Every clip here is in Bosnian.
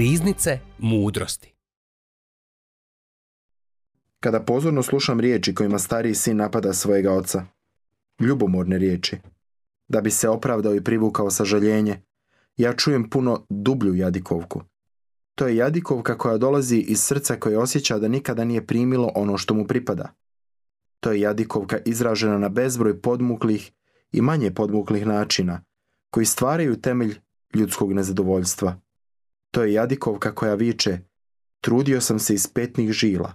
Riznice mudrosti. Kada pozorno slušam riječi kojima stariji sin napada svojega oca, ljubomorne riječi, da bi se opravdao i privukao sažaljenje, ja čujem puno dublju jadikovku. To je jadikovka koja dolazi iz srca koje osjeća da nikada nije primilo ono što mu pripada. To je jadikovka izražena na bezbroj podmuklih i manje podmuklih načina koji stvaraju temelj ljudskog nezadovoljstva. To je jadikovka koja viče Trudio sam se iz petnih žila.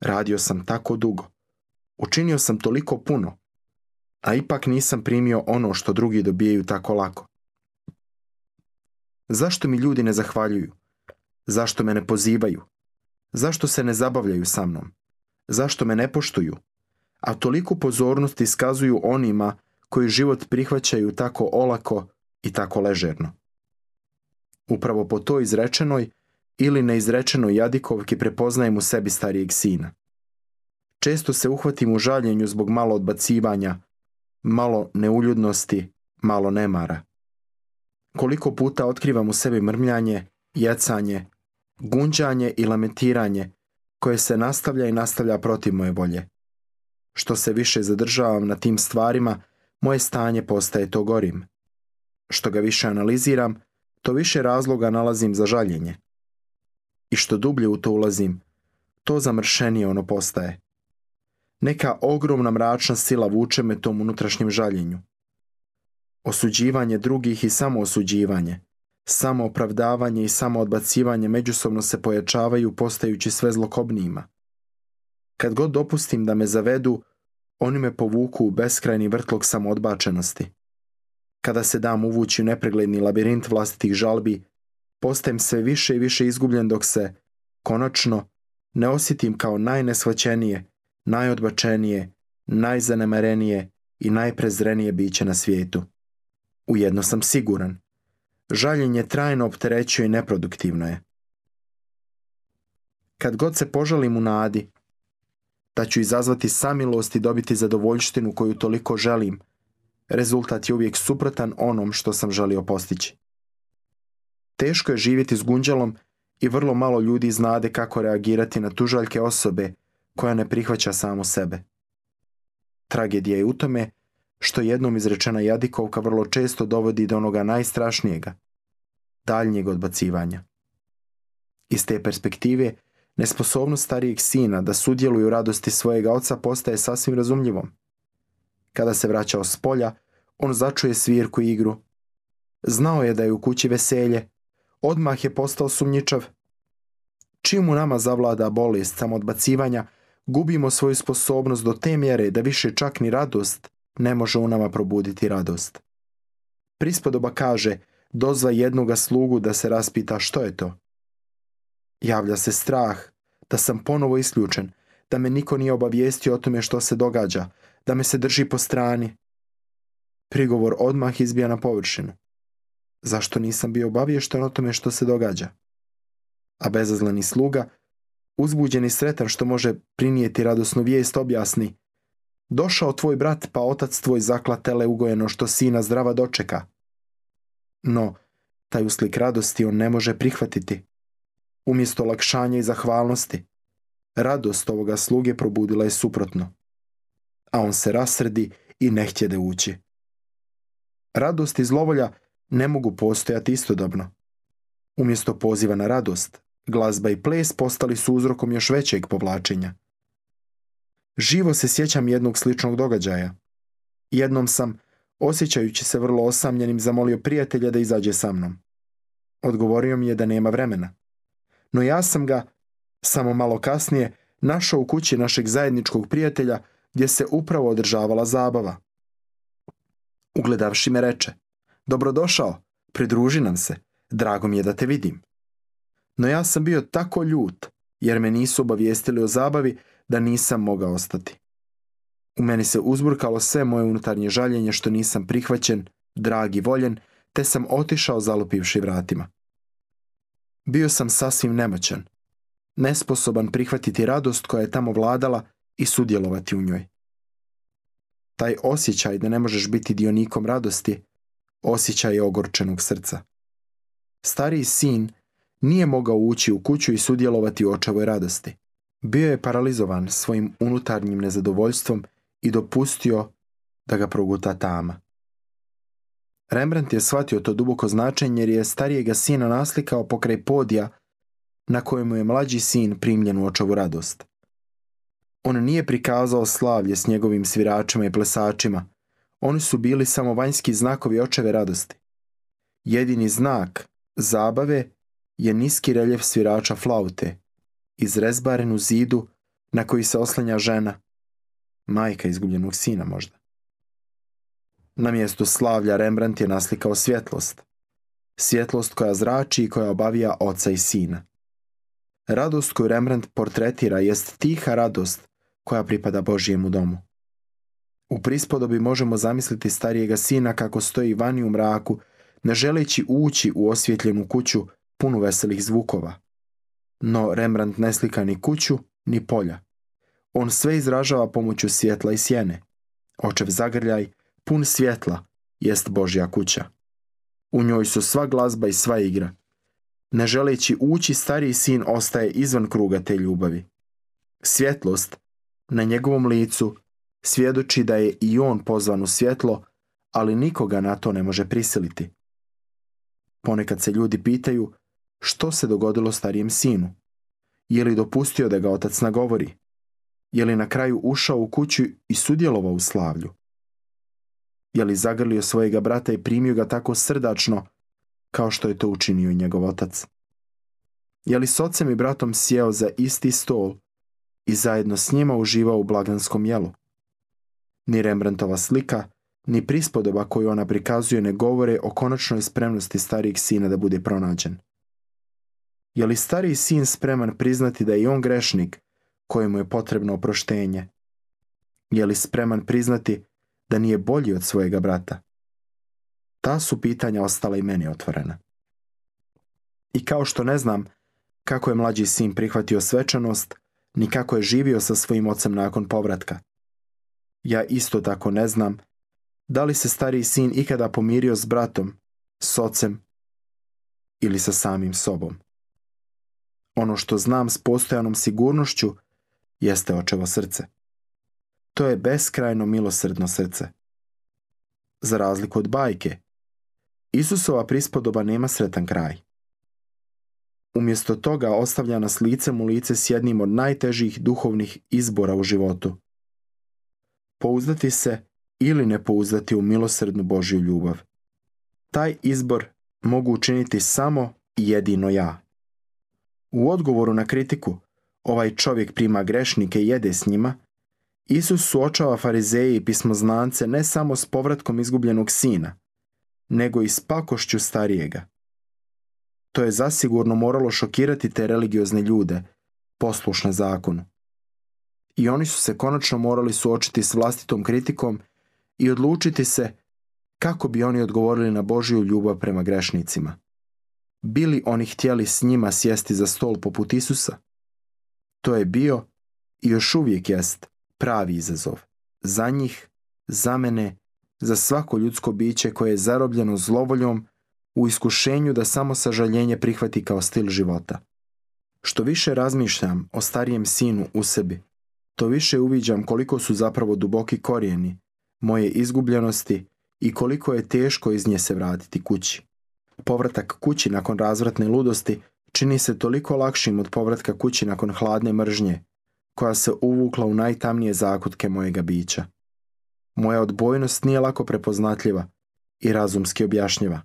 Radio sam tako dugo. Učinio sam toliko puno. A ipak nisam primio ono što drugi dobijaju tako lako. Zašto mi ljudi ne zahvaljuju? Zašto me ne pozivaju? Zašto se ne zabavljaju sa mnom? Zašto me ne poštuju? A toliku pozornost iskazuju onima koji život prihvaćaju tako olako i tako ležerno. Upravo po toj izrečenoj ili neizrečenoj jadikovki prepoznajem u sebi starijeg sina. Često se uhvatim u žaljenju zbog malo odbacivanja, malo neuljudnosti, malo nemara. Koliko puta otkrivam u sebi mrmljanje, jecanje, gunđanje i lamentiranje koje se nastavlja i nastavlja protiv moje volje. Što se više zadržavam na tim stvarima, moje stanje postaje to gorim. Što ga više analiziram, to više razloga nalazim za žaljenje. I što dublje u to ulazim, to zamršenije ono postaje. Neka ogromna mračna sila vuče me tom unutrašnjem žaljenju. Osuđivanje drugih i samo osuđivanje, samo opravdavanje i samo odbacivanje međusobno se pojačavaju postajući sve zlokobnijima. Kad god dopustim da me zavedu, oni me povuku u beskrajni vrtlog samoodbačenosti. Kada se dam uvući u nepregledni labirint vlastitih žalbi, postajem sve više i više izgubljen dok se, konačno, ne osjetim kao najnesvaćenije, najodbačenije, najzanemarenije i najprezrenije biće na svijetu. Ujedno sam siguran. Žaljenje trajno opterećuje i neproduktivno je. Kad god se požalim u nadi, da ću izazvati samilost i dobiti zadovoljštinu koju toliko želim, rezultat je uvijek suprotan onom što sam želio postići. Teško je živjeti s gunđalom i vrlo malo ljudi znade kako reagirati na tužaljke osobe koja ne prihvaća samo sebe. Tragedija je u tome što jednom izrečena jadikovka vrlo često dovodi do onoga najstrašnijega, daljnjeg odbacivanja. Iz te perspektive, nesposobnost starijeg sina da sudjeluju u radosti svojega oca postaje sasvim razumljivom. Kada se vraćao s polja, on začuje svirku i igru. Znao je da je u kući veselje. Odmah je postao sumnjičav. Čim u nama zavlada bolest odbacivanja, gubimo svoju sposobnost do te mjere da više čak ni radost ne može u nama probuditi radost. Prispodoba kaže, dozva jednoga slugu da se raspita što je to. Javlja se strah, da sam ponovo isključen, da me niko nije obavijestio o tome što se događa, da me se drži po strani. Prigovor odmah izbija na površinu. Zašto nisam bio obavješten o tome što se događa? A bezazleni sluga, uzbuđeni sretan što može prinijeti radosnu vijest, objasni. Došao tvoj brat, pa otac tvoj zakla tele ugojeno što sina zdrava dočeka. No, taj uslik radosti on ne može prihvatiti. Umjesto lakšanja i zahvalnosti, radost ovoga sluge probudila je suprotno a on se rasredi i ne da ući. Radost i zlovolja ne mogu postojati istodobno. Umjesto poziva na radost, glazba i ples postali su uzrokom još većeg povlačenja. Živo se sjećam jednog sličnog događaja. Jednom sam, osjećajući se vrlo osamljenim, zamolio prijatelja da izađe sa mnom. Odgovorio mi je da nema vremena. No ja sam ga, samo malo kasnije, našao u kući našeg zajedničkog prijatelja gdje se upravo održavala zabava. Ugledavši me reče, dobrodošao, pridruži nam se, drago mi je da te vidim. No ja sam bio tako ljut, jer me nisu obavijestili o zabavi da nisam mogao ostati. U meni se uzburkalo sve moje unutarnje žaljenje što nisam prihvaćen, drag i voljen, te sam otišao zalupivši vratima. Bio sam sasvim nemoćan, nesposoban prihvatiti radost koja je tamo vladala i sudjelovati u njoj. Taj osjećaj da ne možeš biti dionikom radosti, osjećaj je ogorčenog srca. Stariji sin nije mogao ući u kuću i sudjelovati u očevoj radosti. Bio je paralizovan svojim unutarnjim nezadovoljstvom i dopustio da ga proguta tama. Rembrandt je shvatio to duboko značenje jer je starijega sina naslikao pokraj podija na kojemu je mlađi sin primljen u očevu radost. On nije prikazao slavlje s njegovim sviračima i plesačima. Oni su bili samo vanjski znakovi očeve radosti. Jedini znak zabave je niski reljef svirača flaute, izrezbaren u zidu na koji se oslanja žena, majka izgubljenog sina možda. Na mjestu slavlja Rembrandt je naslikao svjetlost. Svjetlost koja zrači i koja obavija oca i sina. Radost koju Rembrandt portretira jest tiha radost koja pripada Božijemu domu. U prispodobi možemo zamisliti starijega sina kako stoji vani u mraku, ne želeći ući u osvjetljenu kuću punu veselih zvukova. No Rembrandt ne slika ni kuću, ni polja. On sve izražava pomoću svjetla i sjene. Očev zagrljaj, pun svjetla, jest Božja kuća. U njoj su sva glazba i sva igra. Ne želeći ući, stariji sin ostaje izvan kruga te ljubavi. Svjetlost na njegovom licu svjedoči da je i on pozvan u svjetlo, ali nikoga na to ne može prisiliti. Ponekad se ljudi pitaju što se dogodilo starijem sinu. Je li dopustio da ga otac nagovori? Je li na kraju ušao u kuću i sudjelovao u slavlju? Je li zagrlio svojega brata i primio ga tako srdačno kao što je to učinio njegov otac? Je li s ocem i bratom sjeo za isti stol i zajedno s njima uživao u blaganskom jelu. Ni Rembrandtova slika, ni prispodoba koju ona prikazuje ne govore o konačnoj spremnosti starijeg sina da bude pronađen. Je li stariji sin spreman priznati da je i on grešnik kojemu je potrebno oproštenje? Je li spreman priznati da nije bolji od svojega brata? Ta su pitanja ostala i meni otvorena. I kao što ne znam kako je mlađi sin prihvatio svečanost, ni kako je živio sa svojim ocem nakon povratka. Ja isto tako ne znam da li se stariji sin ikada pomirio s bratom, s ocem ili sa samim sobom. Ono što znam s postojanom sigurnošću jeste očevo srce. To je beskrajno milosrdno srce. Za razliku od bajke, Isusova prispodoba nema sretan kraj. Umjesto toga ostavlja nas licem u lice s jednim od najtežih duhovnih izbora u životu. Pouzdati se ili ne pouzdati u milosrednu Božju ljubav. Taj izbor mogu učiniti samo i jedino ja. U odgovoru na kritiku, ovaj čovjek prima grešnike i jede s njima, Isus suočava farizeje i pismoznance ne samo s povratkom izgubljenog sina, nego i s pakošću starijega. To je zasigurno moralo šokirati te religiozne ljude, poslušne zakonu. I oni su se konačno morali suočiti s vlastitom kritikom i odlučiti se kako bi oni odgovorili na Božiju ljubav prema grešnicima. Bili oni htjeli s njima sjesti za stol poput Isusa? To je bio i još uvijek jest pravi izazov. Za njih, za mene, za svako ljudsko biće koje je zarobljeno zlovoljom u iskušenju da samo sažaljenje prihvati kao stil života. Što više razmišljam o starijem sinu u sebi, to više uviđam koliko su zapravo duboki korijeni moje izgubljenosti i koliko je teško iz nje se vratiti kući. Povratak kući nakon razvratne ludosti čini se toliko lakšim od povratka kući nakon hladne mržnje, koja se uvukla u najtamnije zakutke mojega bića. Moja odbojnost nije lako prepoznatljiva i razumski objašnjiva.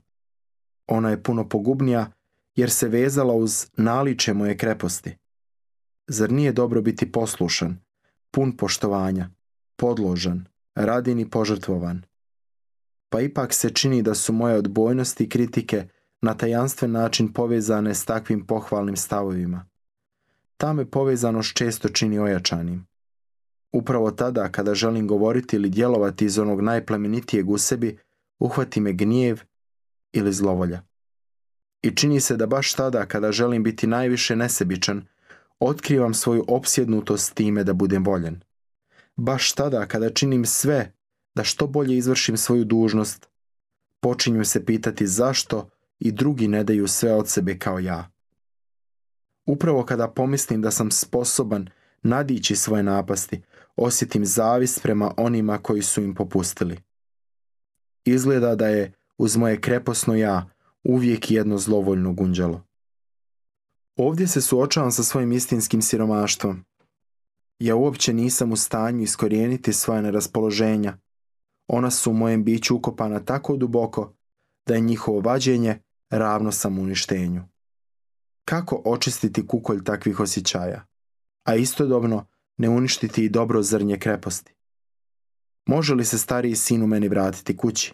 Ona je puno pogubnija jer se vezala uz naliče moje kreposti. Zar nije dobro biti poslušan, pun poštovanja, podložan, radin i požrtvovan? Pa ipak se čini da su moje odbojnosti i kritike na tajanstven način povezane s takvim pohvalnim stavovima. Ta me povezanost često čini ojačanim. Upravo tada kada želim govoriti ili djelovati iz onog najplemenitijeg u sebi, uhvati me gnjev ili zlovolja. I čini se da baš tada kada želim biti najviše nesebičan, otkrivam svoju opsjednutost time da budem voljen. Baš tada kada činim sve da što bolje izvršim svoju dužnost, počinju se pitati zašto i drugi ne daju sve od sebe kao ja. Upravo kada pomislim da sam sposoban nadići svoje napasti, osjetim zavis prema onima koji su im popustili. Izgleda da je uz moje kreposno ja, uvijek jedno zlovoljno gunđalo. Ovdje se suočavam sa svojim istinskim siromaštvom. Ja uopće nisam u stanju iskorijeniti svoje neraspoloženja. Ona su u mojem biću ukopana tako duboko da je njihovo vađenje ravno sam uništenju. Kako očistiti kukolj takvih osjećaja, a istodobno ne uništiti i dobro zrnje kreposti? Može li se stariji sin u meni vratiti kući?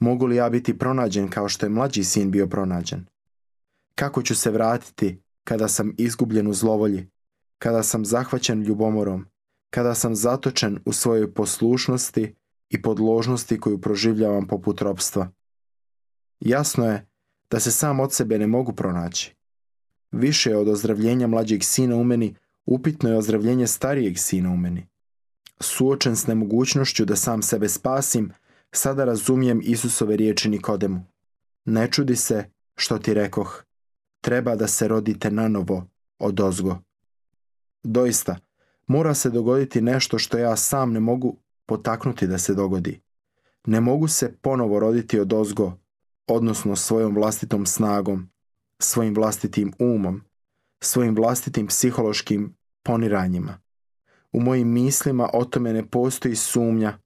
Mogu li ja biti pronađen kao što je mlađi sin bio pronađen? Kako ću se vratiti kada sam izgubljen u zlovolji, kada sam zahvaćen ljubomorom, kada sam zatočen u svojoj poslušnosti i podložnosti koju proživljavam poput ropstva? Jasno je da se sam od sebe ne mogu pronaći. Više je od ozdravljenja mlađeg sina u meni, upitno je ozdravljenje starijeg sina u meni. Suočen s nemogućnošću da sam sebe spasim, sada razumijem Isusove riječi Nikodemu. Ne čudi se što ti rekoh, treba da se rodite na novo od ozgo. Doista, mora se dogoditi nešto što ja sam ne mogu potaknuti da se dogodi. Ne mogu se ponovo roditi od ozgo, odnosno svojom vlastitom snagom, svojim vlastitim umom, svojim vlastitim psihološkim poniranjima. U mojim mislima o tome ne postoji sumnja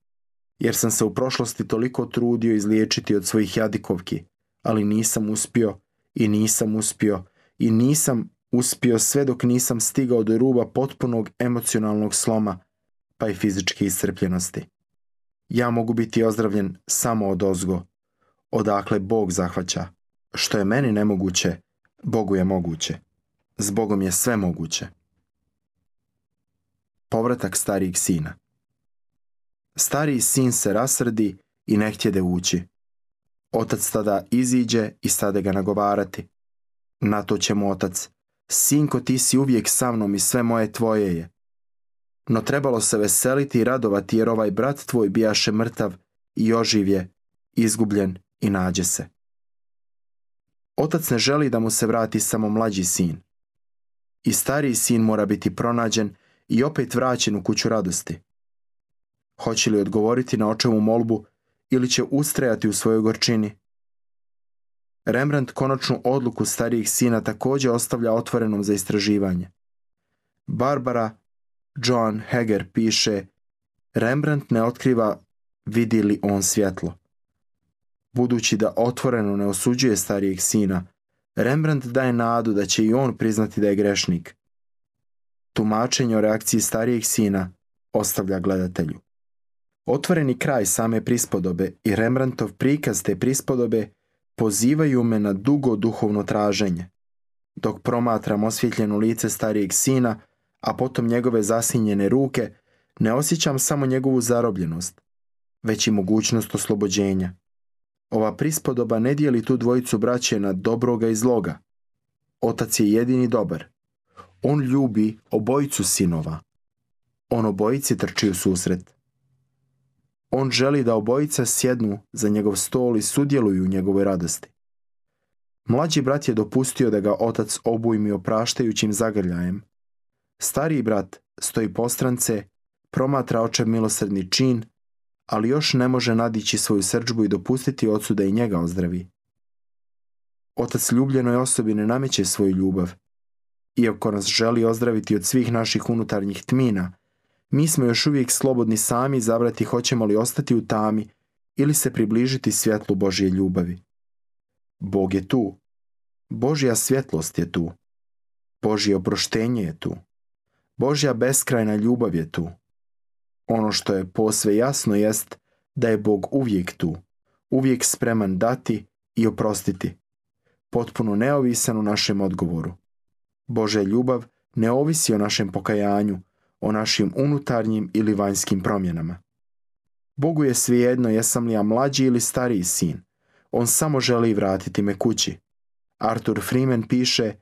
jer sam se u prošlosti toliko trudio izliječiti od svojih jadikovki, ali nisam uspio i nisam uspio i nisam uspio sve dok nisam stigao do ruba potpunog emocionalnog sloma, pa i fizičke iscrpljenosti. Ja mogu biti ozdravljen samo od ozgo, odakle Bog zahvaća. Što je meni nemoguće, Bogu je moguće. S Bogom je sve moguće. Povratak starijeg sina Stariji sin se rasrdi i ne htjede ući. Otac tada iziđe i stade ga nagovarati. Na to će mu otac. Sinko, ti si uvijek sa mnom i sve moje tvoje je. No trebalo se veseliti i radovati jer ovaj brat tvoj bijaše mrtav i oživje, izgubljen i nađe se. Otac ne želi da mu se vrati samo mlađi sin. I stariji sin mora biti pronađen i opet vraćen u kuću radosti. Hoće li odgovoriti na očevu molbu ili će ustrajati u svojoj gorčini? Rembrandt konačnu odluku starijih sina također ostavlja otvorenom za istraživanje. Barbara John Heger piše Rembrandt ne otkriva vidi li on svjetlo. Budući da otvoreno ne osuđuje starijeg sina, Rembrandt daje nadu da će i on priznati da je grešnik. Tumačenje o reakciji starijeg sina ostavlja gledatelju. Otvoreni kraj same prispodobe i Rembrandtov prikaz te prispodobe pozivaju me na dugo duhovno traženje. Dok promatram osvjetljenu lice starijeg sina, a potom njegove zasinjene ruke, ne osjećam samo njegovu zarobljenost, već i mogućnost oslobođenja. Ova prispodoba ne dijeli tu dvojicu braće na dobroga i zloga. Otac je jedini dobar. On ljubi obojicu sinova. On obojici trči u susret. On želi da obojica sjednu za njegov stol i sudjeluju u njegovoj radosti. Mlađi brat je dopustio da ga otac obujmi opraštajućim zagrljajem. Stariji brat stoji postrance, promatra očev milosrdni čin, ali još ne može nadići svoju srđbu i dopustiti ocu da i njega ozdravi. Otac ljubljenoj osobi ne nameće svoju ljubav, iako nas želi ozdraviti od svih naših unutarnjih tmina, mi smo još uvijek slobodni sami zabrati hoćemo li ostati u tami ili se približiti svjetlu Božje ljubavi. Bog je tu. Božja svjetlost je tu. Božje oproštenje je tu. Božja beskrajna ljubav je tu. Ono što je posve jasno jest da je Bog uvijek tu, uvijek spreman dati i oprostiti, potpuno neovisan u našem odgovoru. Božja ljubav ne ovisi o našem pokajanju, o našim unutarnjim ili vanjskim promjenama. Bogu je svejedno jesam li ja mlađi ili stariji sin. On samo želi vratiti me kući. Arthur Freeman piše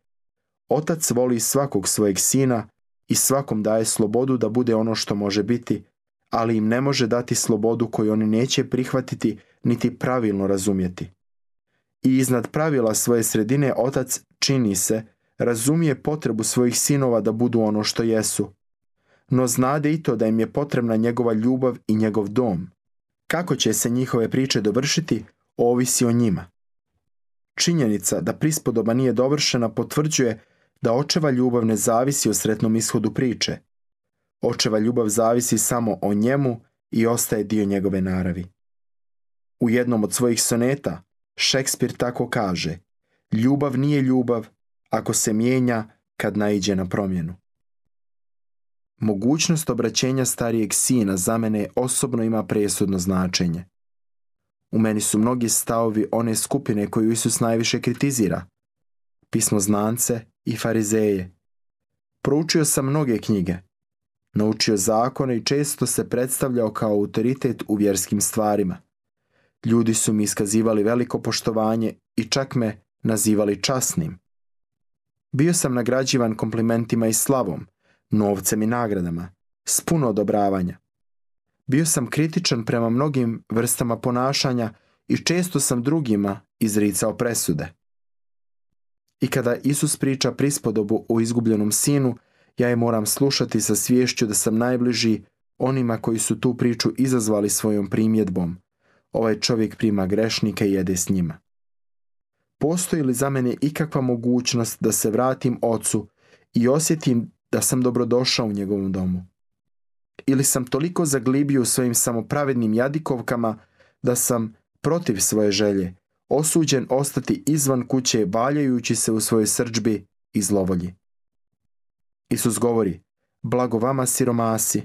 Otac voli svakog svojeg sina i svakom daje slobodu da bude ono što može biti, ali im ne može dati slobodu koju oni neće prihvatiti niti pravilno razumjeti. I iznad pravila svoje sredine otac čini se, razumije potrebu svojih sinova da budu ono što jesu, no znade i to da im je potrebna njegova ljubav i njegov dom. Kako će se njihove priče dovršiti, ovisi o njima. Činjenica da prispodoba nije dovršena potvrđuje da očeva ljubav ne zavisi o sretnom ishodu priče. Očeva ljubav zavisi samo o njemu i ostaje dio njegove naravi. U jednom od svojih soneta Šekspir tako kaže Ljubav nije ljubav ako se mijenja kad naiđe na promjenu. Mogućnost obraćenja starijeg sina za mene osobno ima presudno značenje. U meni su mnogi stavovi one skupine koju Isus najviše kritizira. Pismoznance i farizeje. Proučio sam mnoge knjige. Naučio zakone i često se predstavljao kao autoritet u vjerskim stvarima. Ljudi su mi iskazivali veliko poštovanje i čak me nazivali časnim. Bio sam nagrađivan komplimentima i slavom – novcem i nagradama, s puno odobravanja. Bio sam kritičan prema mnogim vrstama ponašanja i često sam drugima izricao presude. I kada Isus priča prispodobu o izgubljenom sinu, ja je moram slušati sa sviješću da sam najbliži onima koji su tu priču izazvali svojom primjedbom. Ovaj čovjek prima grešnike i jede s njima. Postoji li za mene ikakva mogućnost da se vratim ocu i osjetim da sam dobrodošao u njegovom domu. Ili sam toliko zaglibio u svojim samopravednim jadikovkama da sam protiv svoje želje, osuđen ostati izvan kuće valjajući se u svojoj srđbi i zlovolji. Isus govori, blago vama siromasi,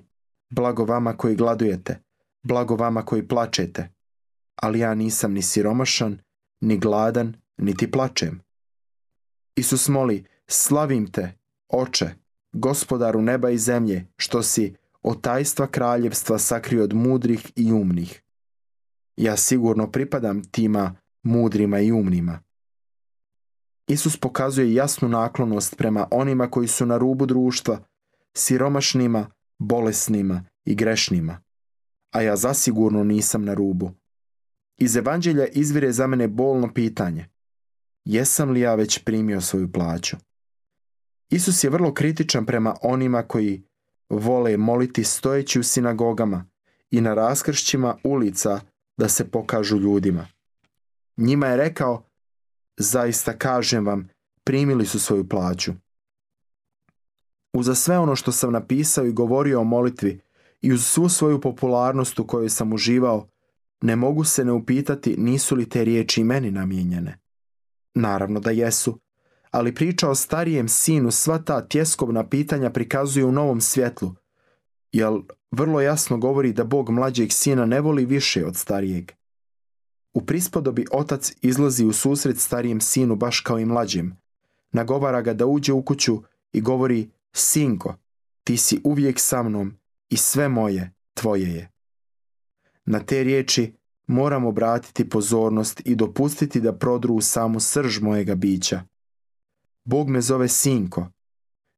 blago vama koji gladujete, blago vama koji plačete, ali ja nisam ni siromašan, ni gladan, niti plačem. Isus moli, slavim te, oče, gospodaru neba i zemlje, što si od tajstva kraljevstva sakrio od mudrih i umnih. Ja sigurno pripadam tima mudrima i umnima. Isus pokazuje jasnu naklonost prema onima koji su na rubu društva, siromašnima, bolesnima i grešnima. A ja zasigurno nisam na rubu. Iz evanđelja izvire za mene bolno pitanje. Jesam li ja već primio svoju plaću? Isus je vrlo kritičan prema onima koji vole moliti stojeći u sinagogama i na raskršćima ulica da se pokažu ljudima. Njima je rekao, zaista kažem vam, primili su svoju plaću. Uza sve ono što sam napisao i govorio o molitvi i uz svu svoju popularnost u kojoj sam uživao, ne mogu se ne upitati nisu li te riječi i meni namijenjene. Naravno da jesu, ali priča o starijem sinu sva ta tjeskovna pitanja prikazuje u novom svjetlu, jer vrlo jasno govori da Bog mlađeg sina ne voli više od starijeg. U prispodobi otac izlazi u susret starijem sinu baš kao i mlađem, Nagovara ga da uđe u kuću i govori Sinko, ti si uvijek sa mnom i sve moje, tvoje je. Na te riječi moram obratiti pozornost i dopustiti da prodru u samu srž mojega bića. Bog me zove sinko.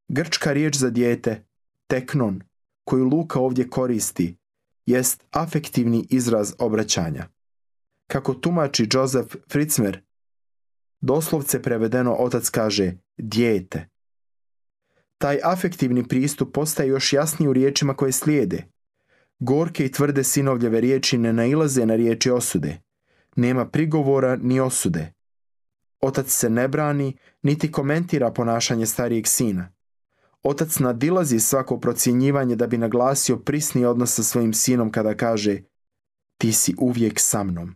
Grčka riječ za dijete, teknon, koju Luka ovdje koristi, jest afektivni izraz obraćanja. Kako tumači Joseph Fritzmer, doslovce prevedeno otac kaže dijete. Taj afektivni pristup postaje još jasniji u riječima koje slijede. Gorke i tvrde sinovljeve riječi ne nailaze na riječi osude. Nema prigovora ni osude. Otac se ne brani, niti komentira ponašanje starijeg sina. Otac nadilazi svako procjenjivanje da bi naglasio prisni odnos sa svojim sinom kada kaže ti si uvijek sa mnom.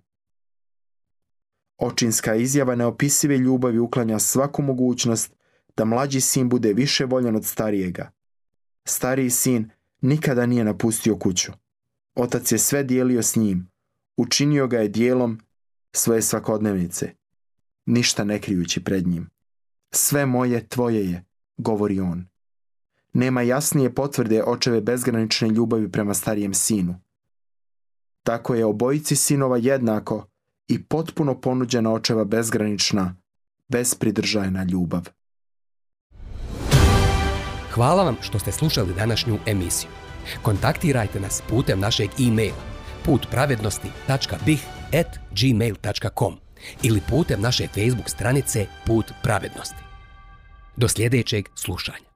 Očinska izjava neopisive ljubavi uklanja svaku mogućnost da mlađi sin bude više voljen od starijega. Stariji sin nikada nije napustio kuću. Otac je sve dijelio s njim, učinio ga je dijelom svoje svakodnevnice ništa ne krijući pred njim. Sve moje tvoje je, govori on. Nema jasnije potvrde očeve bezgranične ljubavi prema starijem sinu. Tako je obojici sinova jednako i potpuno ponuđena očeva bezgranična, bespridržajna ljubav. Hvala vam što ste slušali današnju emisiju. Kontaktirajte nas putem našeg e-maila putpravednosti.bih at ili putem naše Facebook stranice Put pravednosti. Do sljedećeg slušanja.